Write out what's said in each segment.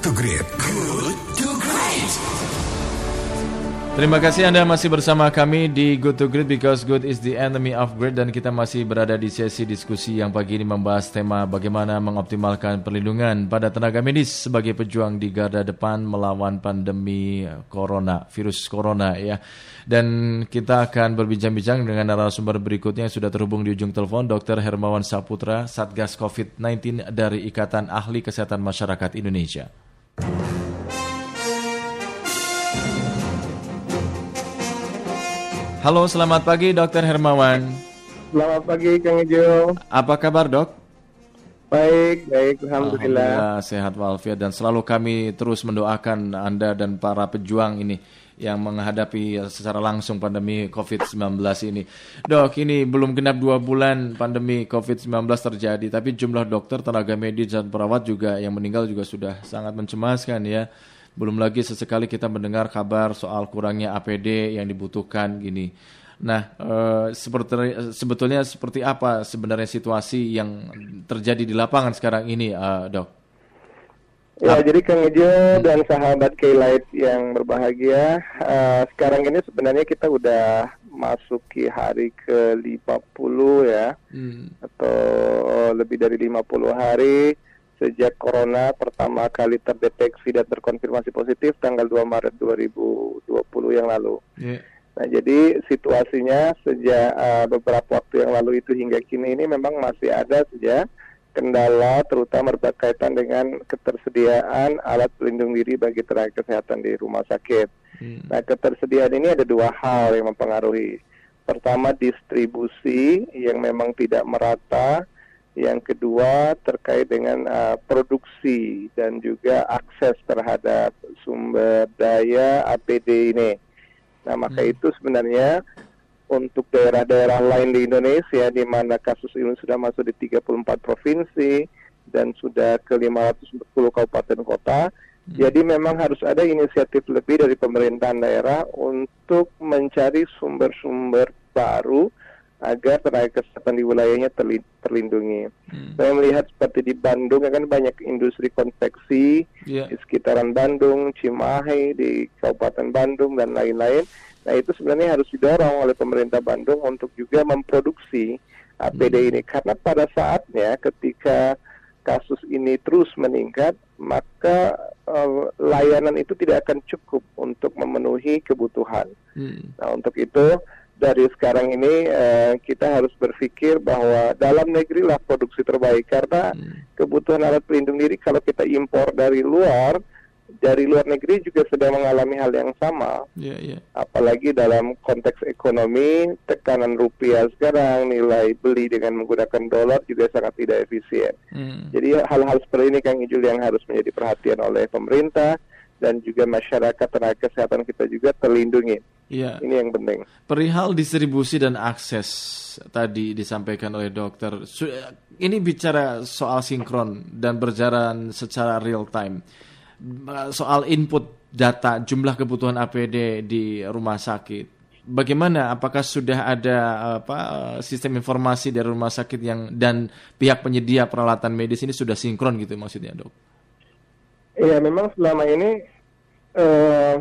to Great. Good to Great. Terima kasih Anda masih bersama kami di Good to Great because good is the enemy of great dan kita masih berada di sesi diskusi yang pagi ini membahas tema bagaimana mengoptimalkan perlindungan pada tenaga medis sebagai pejuang di garda depan melawan pandemi corona, virus corona ya. Dan kita akan berbincang-bincang dengan narasumber berikutnya yang sudah terhubung di ujung telepon Dr. Hermawan Saputra, Satgas COVID-19 dari Ikatan Ahli Kesehatan Masyarakat Indonesia. Halo, selamat pagi Dokter Hermawan. Selamat pagi Kang Ijo. Apa kabar dok? Baik, baik, alhamdulillah. Alhamdulillah sehat walafiat dan selalu kami terus mendoakan Anda dan para pejuang ini yang menghadapi secara langsung pandemi COVID-19 ini. Dok, ini belum genap dua bulan pandemi COVID-19 terjadi, tapi jumlah dokter, tenaga medis, dan perawat juga yang meninggal juga sudah sangat mencemaskan ya. Belum lagi sesekali kita mendengar kabar soal kurangnya APD yang dibutuhkan gini. Nah, eh, seperti sebetulnya seperti apa sebenarnya situasi yang terjadi di lapangan sekarang ini, eh, dok? Ya, jadi Kang Ejo dan sahabat K-Light yang berbahagia, uh, sekarang ini sebenarnya kita udah masuki hari ke-50 ya, hmm. atau lebih dari 50 hari sejak corona pertama kali terdeteksi dan terkonfirmasi positif tanggal 2 Maret 2020 yang lalu. Yeah. Nah, jadi situasinya sejak uh, beberapa waktu yang lalu itu hingga kini ini memang masih ada saja kendala terutama berkaitan dengan ketersediaan alat pelindung diri bagi tenaga kesehatan di rumah sakit. Hmm. Nah, ketersediaan ini ada dua hal yang mempengaruhi. Pertama, distribusi yang memang tidak merata yang kedua terkait dengan uh, produksi dan juga akses terhadap sumber daya APD ini. Nah, maka hmm. itu sebenarnya untuk daerah-daerah lain di Indonesia di mana kasus ini sudah masuk di 34 provinsi dan sudah ke 540 kabupaten kota. Hmm. Jadi memang harus ada inisiatif lebih dari pemerintahan daerah untuk mencari sumber-sumber baru agar tenaga kesehatan di wilayahnya terlindungi. Hmm. Saya melihat seperti di Bandung kan banyak industri konveksi yeah. di sekitaran Bandung, Cimahi, di Kabupaten Bandung dan lain-lain. Nah itu sebenarnya harus didorong oleh pemerintah Bandung untuk juga memproduksi APD hmm. ini karena pada saatnya ketika kasus ini terus meningkat maka uh, layanan itu tidak akan cukup untuk memenuhi kebutuhan. Hmm. Nah untuk itu dari sekarang ini uh, kita harus berpikir bahwa dalam negeri lah produksi terbaik karena hmm. kebutuhan alat pelindung diri kalau kita impor dari luar dari luar negeri juga sedang mengalami hal yang sama. Yeah, yeah. Apalagi dalam konteks ekonomi, tekanan rupiah sekarang, nilai beli dengan menggunakan dolar juga sangat tidak efisien. Mm. Jadi hal-hal seperti ini Kang Ijul yang harus menjadi perhatian oleh pemerintah dan juga masyarakat tenaga kesehatan kita juga terlindungi. Iya. Ini yang penting. Perihal distribusi dan akses tadi disampaikan oleh dokter. Ini bicara soal sinkron dan berjalan secara real time. Soal input data jumlah kebutuhan APD di rumah sakit. Bagaimana? Apakah sudah ada apa sistem informasi dari rumah sakit yang dan pihak penyedia peralatan medis ini sudah sinkron gitu maksudnya, Dok? Iya, memang selama ini uh,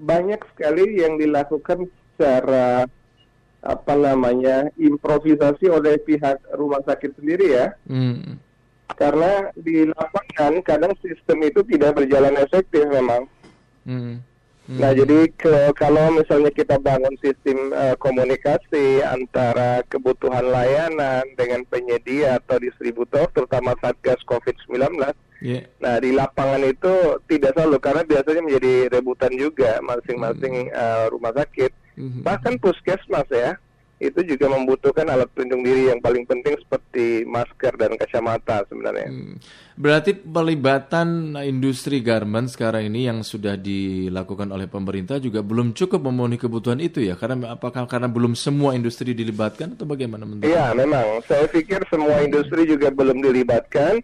banyak sekali yang dilakukan secara apa namanya improvisasi oleh pihak rumah sakit sendiri ya. Hmm. Karena di lapangan kadang sistem itu tidak berjalan efektif memang. Hmm. Hmm. Nah, jadi ke, kalau misalnya kita bangun sistem uh, komunikasi antara kebutuhan layanan dengan penyedia atau distributor, terutama Satgas COVID-19, Yeah. Nah di lapangan itu tidak selalu karena biasanya menjadi rebutan juga masing-masing mm. uh, rumah sakit. Mm-hmm. Bahkan puskesmas ya itu juga membutuhkan alat pelindung diri yang paling penting seperti masker dan kacamata sebenarnya. Hmm. Berarti pelibatan industri garment sekarang ini yang sudah dilakukan oleh pemerintah juga belum cukup memenuhi kebutuhan itu ya? Karena apakah karena belum semua industri dilibatkan atau bagaimana? Iya memang. Saya pikir semua industri juga belum dilibatkan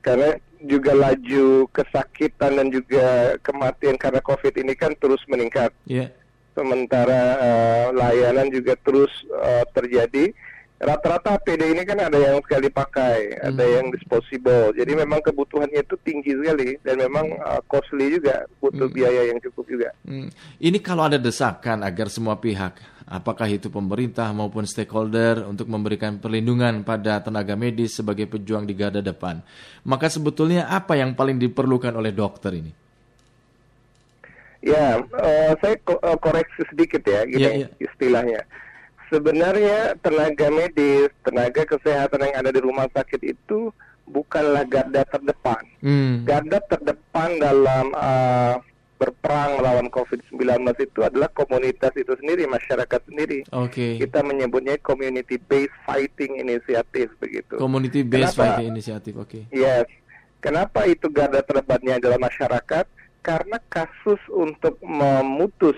karena juga laju kesakitan dan juga kematian karena COVID ini kan terus meningkat. Yeah. Sementara uh, layanan juga terus uh, terjadi. rata-rata APD ini kan ada yang sekali pakai, ada Hmm. yang disposable. Jadi memang kebutuhannya itu tinggi sekali dan memang uh, costly juga, butuh Hmm. biaya yang cukup juga. Hmm. Ini kalau ada desakan agar semua pihak, apakah itu pemerintah maupun stakeholder untuk memberikan perlindungan pada tenaga medis sebagai pejuang di garda depan, maka sebetulnya apa yang paling diperlukan oleh dokter ini? Ya, eh, saya ko- eh, koreksi sedikit ya, gini Iya, iya. istilahnya. Sebenarnya tenaga medis, tenaga kesehatan yang ada di rumah sakit itu bukanlah garda terdepan. Hmm. Garda terdepan dalam eh, berperang melawan COVID-19 itu adalah komunitas itu sendiri, masyarakat sendiri. Oke. Kita menyebutnya community based fighting initiative begitu. Community based Kenapa? fighting initiative. Oke. Yes. Kenapa itu garda terdepannya adalah masyarakat? Karena kasus untuk memutus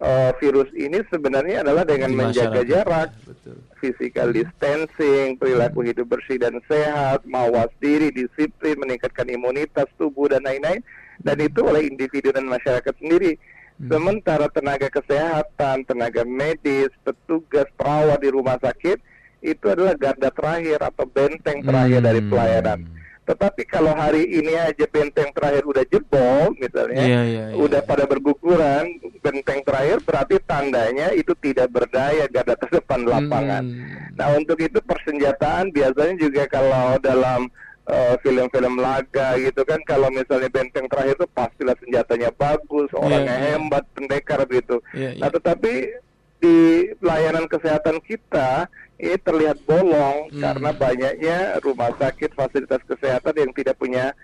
uh, virus ini sebenarnya adalah dengan Di menjaga jarak, Betul. physical distancing, perilaku Hmm. hidup bersih dan sehat, mawas diri, disiplin, meningkatkan imunitas tubuh dan lain-lain. Dan itu oleh individu dan masyarakat sendiri. Hmm. Sementara tenaga kesehatan, tenaga medis, petugas, perawat di rumah sakit itu adalah garda terakhir atau benteng terakhir dari Hmm. pelayanan. Tetapi kalau hari ini aja benteng terakhir udah jebol misalnya, Iya, iya, iya. udah pada berguguran, benteng terakhir berarti tandanya itu tidak berdaya garda terdepan lapangan. Hmm. Nah untuk itu persenjataan biasanya juga kalau dalam eh, film-film laga gitu kan kalau misalnya benteng terakhir itu pastilah senjatanya bagus, orangnya iya. hebat, pendekar begitu. Iya, Nah iya. tetapi di pelayanan kesehatan kita ini terlihat bolong Hmm. karena banyaknya rumah sakit fasilitas kesehatan yang tidak punya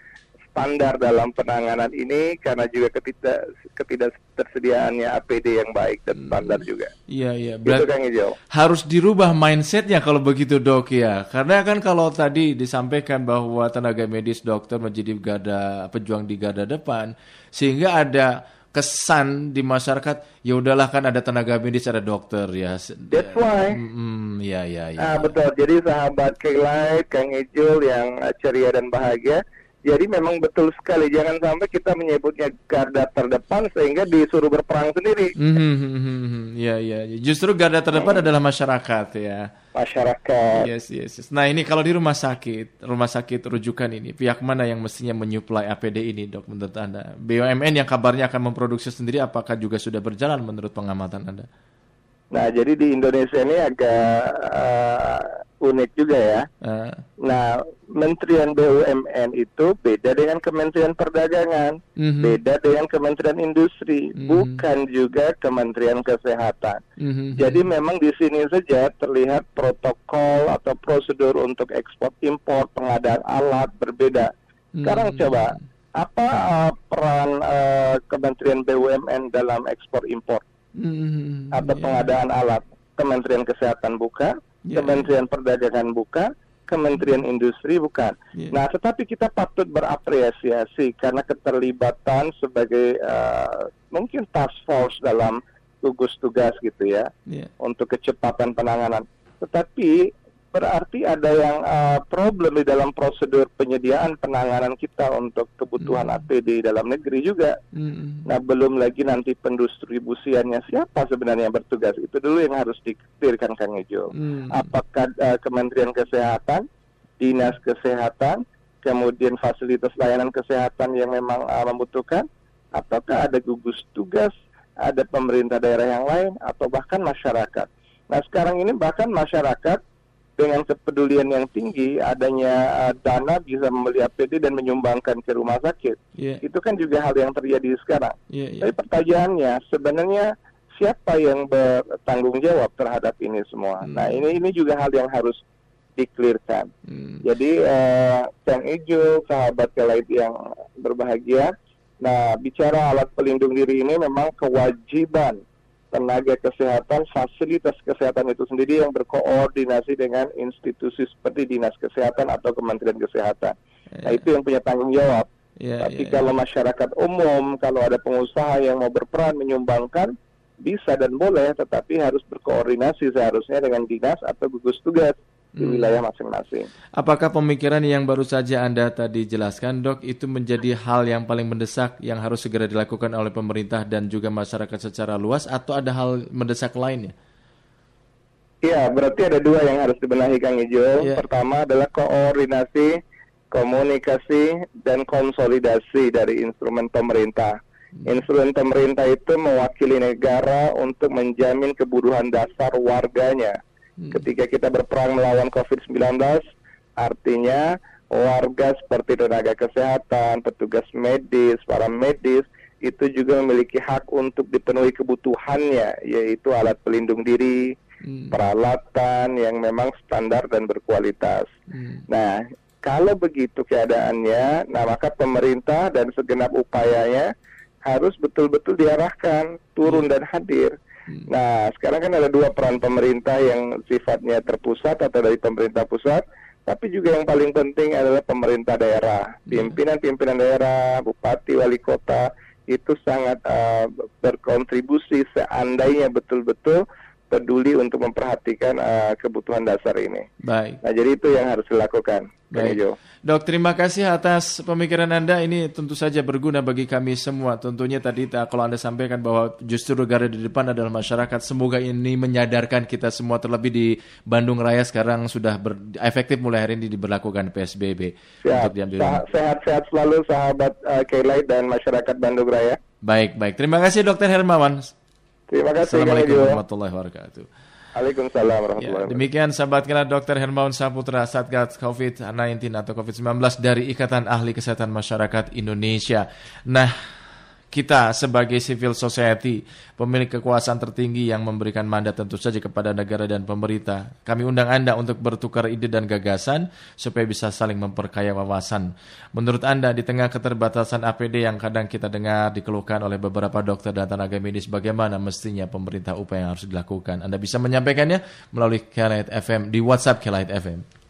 standar dalam penanganan ini karena juga ketidak ketidaktersediaannya APD yang baik dan standar juga. Iya, iya. Itu Kang Ijo. harus dirubah mindsetnya kalau begitu dok ya karena kan kalau tadi disampaikan bahwa tenaga medis dokter menjadi garda pejuang di garda depan sehingga ada kesan di masyarakat ya udahlah kan ada tenaga medis ada dokter ya That's why. Hmm, ya ya ya Ah betul. Jadi sahabat K-Light, Kang Ijul yang ceria dan bahagia. Jadi memang betul sekali jangan sampai kita menyebutnya garda terdepan sehingga disuruh berperang sendiri Hmm, hmm, hmm, hmm, hmm. ya ya justru garda terdepan adalah masyarakat ya masyarakat. Yes, yes, yes. Nah ini kalau di rumah sakit, rumah sakit rujukan ini, pihak mana yang mestinya menyuplai APD ini, dok, menurut Anda? BUMN yang kabarnya akan memproduksi sendiri, apakah juga sudah berjalan menurut pengamatan Anda? Nah, jadi di Indonesia ini agak eh, unik juga ya. Eh, Nah, Kementerian BUMN itu beda dengan Kementerian Perdagangan, mhm, beda dengan Kementerian Industri, Mhm. bukan juga Kementerian Kesehatan. mhm, Jadi memang di sini saja terlihat protokol atau prosedur untuk ekspor impor pengadaan alat berbeda. Sekarang mhm. coba apa eh, peran eh, Kementerian BUMN dalam ekspor impor Mhm, atau ya. pengadaan alat? Kementerian Kesehatan buka, Ya. Kementerian Perdagangan buka, Kementerian Industri bukan. Ya. Nah, tetapi kita patut berapresiasi karena keterlibatan sebagai eh, mungkin task force dalam gugus tugas gitu ya Ya. untuk kecepatan penanganan. Tetapi berarti ada yang eh, problem di dalam prosedur penyediaan penanganan kita untuk kebutuhan Hmm. APD dalam negeri juga. Mhm. Nah, belum lagi nanti pendistribusiannya siapa sebenarnya yang bertugas. Itu dulu yang harus dikelirkan Kang Ejo. Mhm. Apakah eh, Kementerian Kesehatan, Dinas Kesehatan, kemudian fasilitas layanan kesehatan yang memang eh, membutuhkan, ataukah ada gugus tugas, ada pemerintah daerah yang lain, atau bahkan masyarakat. Nah, sekarang ini bahkan masyarakat dengan kepedulian yang tinggi, adanya eh, dana bisa membeli APD dan menyumbangkan ke rumah sakit. Ya, Itu kan juga hal yang terjadi sekarang. ya, ya. Tapi pertanyaannya sebenarnya siapa yang bertanggung jawab terhadap ini semua? Hmm. Nah ini ini juga hal yang harus diklirkan. Hmm. Jadi eh, Kang Ijo, sahabat Kelaid yang berbahagia, nah bicara alat pelindung diri ini memang kewajiban tenaga kesehatan, fasilitas kesehatan itu sendiri yang berkoordinasi dengan institusi seperti Dinas Kesehatan atau Kementerian Kesehatan. Nah Ya, itu yang punya tanggung jawab. ya, Tapi ya, kalau masyarakat umum, kalau ada pengusaha yang mau berperan menyumbangkan, bisa dan boleh, tetapi harus berkoordinasi seharusnya dengan dinas atau gugus tugas di Hmm. wilayah masing-masing. Apakah pemikiran yang baru saja Anda tadi jelaskan, Dok, itu menjadi hal yang paling mendesak yang harus segera dilakukan oleh pemerintah dan juga masyarakat secara luas, atau ada hal mendesak lainnya? Ya, berarti ada dua yang harus dibenahi Kang Ijo. Iya. Pertama adalah koordinasi, komunikasi, dan konsolidasi dari instrumen pemerintah. Instrumen pemerintah itu mewakili negara untuk menjamin kebutuhan dasar warganya. Ketika kita berperang melawan COVID-19, artinya warga seperti tenaga kesehatan, petugas medis, para medis, itu juga memiliki hak untuk dipenuhi kebutuhannya, yaitu alat pelindung diri, Hmm. peralatan yang memang standar dan berkualitas. Hmm. Nah, kalau begitu keadaannya, nah maka pemerintah dan segenap upayanya harus betul-betul diarahkan turun dan hadir. Nah, sekarang kan ada dua peran pemerintah yang sifatnya terpusat atau dari pemerintah pusat, tapi juga yang paling penting adalah pemerintah daerah, pimpinan-pimpinan daerah, bupati, wali kota itu sangat uh, berkontribusi seandainya betul-betul peduli untuk memperhatikan uh, kebutuhan dasar ini. Baik. Nah, jadi itu yang harus dilakukan. Baik. Dok, terima kasih atas pemikiran Anda. Ini tentu saja berguna bagi kami semua. Tentunya tadi ta- kalau Anda sampaikan bahwa justru negara di depan adalah masyarakat. Semoga ini menyadarkan kita semua terlebih di Bandung Raya sekarang sudah ber- efektif mulai hari ini diberlakukan PSBB. Sa- Sehat-sehat selalu sahabat uh, K-Light dan masyarakat Bandung Raya. Baik, baik. Terima kasih Dokter Hermawan. Terima kasih Assalamualaikum Ijo. warahmatullahi wabarakatuh. Waalaikumsalam Ya, warahmatullahi wabarakatuh. demikian sahabat kenal Dr. Hermawan Saputra Satgas COVID-19 atau COVID-19 dari Ikatan Ahli Kesehatan Masyarakat Indonesia. Nah, kita sebagai civil society, pemilik kekuasaan tertinggi yang memberikan mandat tentu saja kepada negara dan pemerintah. Kami undang Anda untuk bertukar ide dan gagasan supaya bisa saling memperkaya wawasan. Menurut Anda di tengah keterbatasan APD yang kadang kita dengar dikeluhkan oleh beberapa dokter dan tenaga medis, bagaimana mestinya pemerintah upaya yang harus dilakukan? Anda bisa menyampaikannya melalui Kelight FM di WhatsApp Kelight FM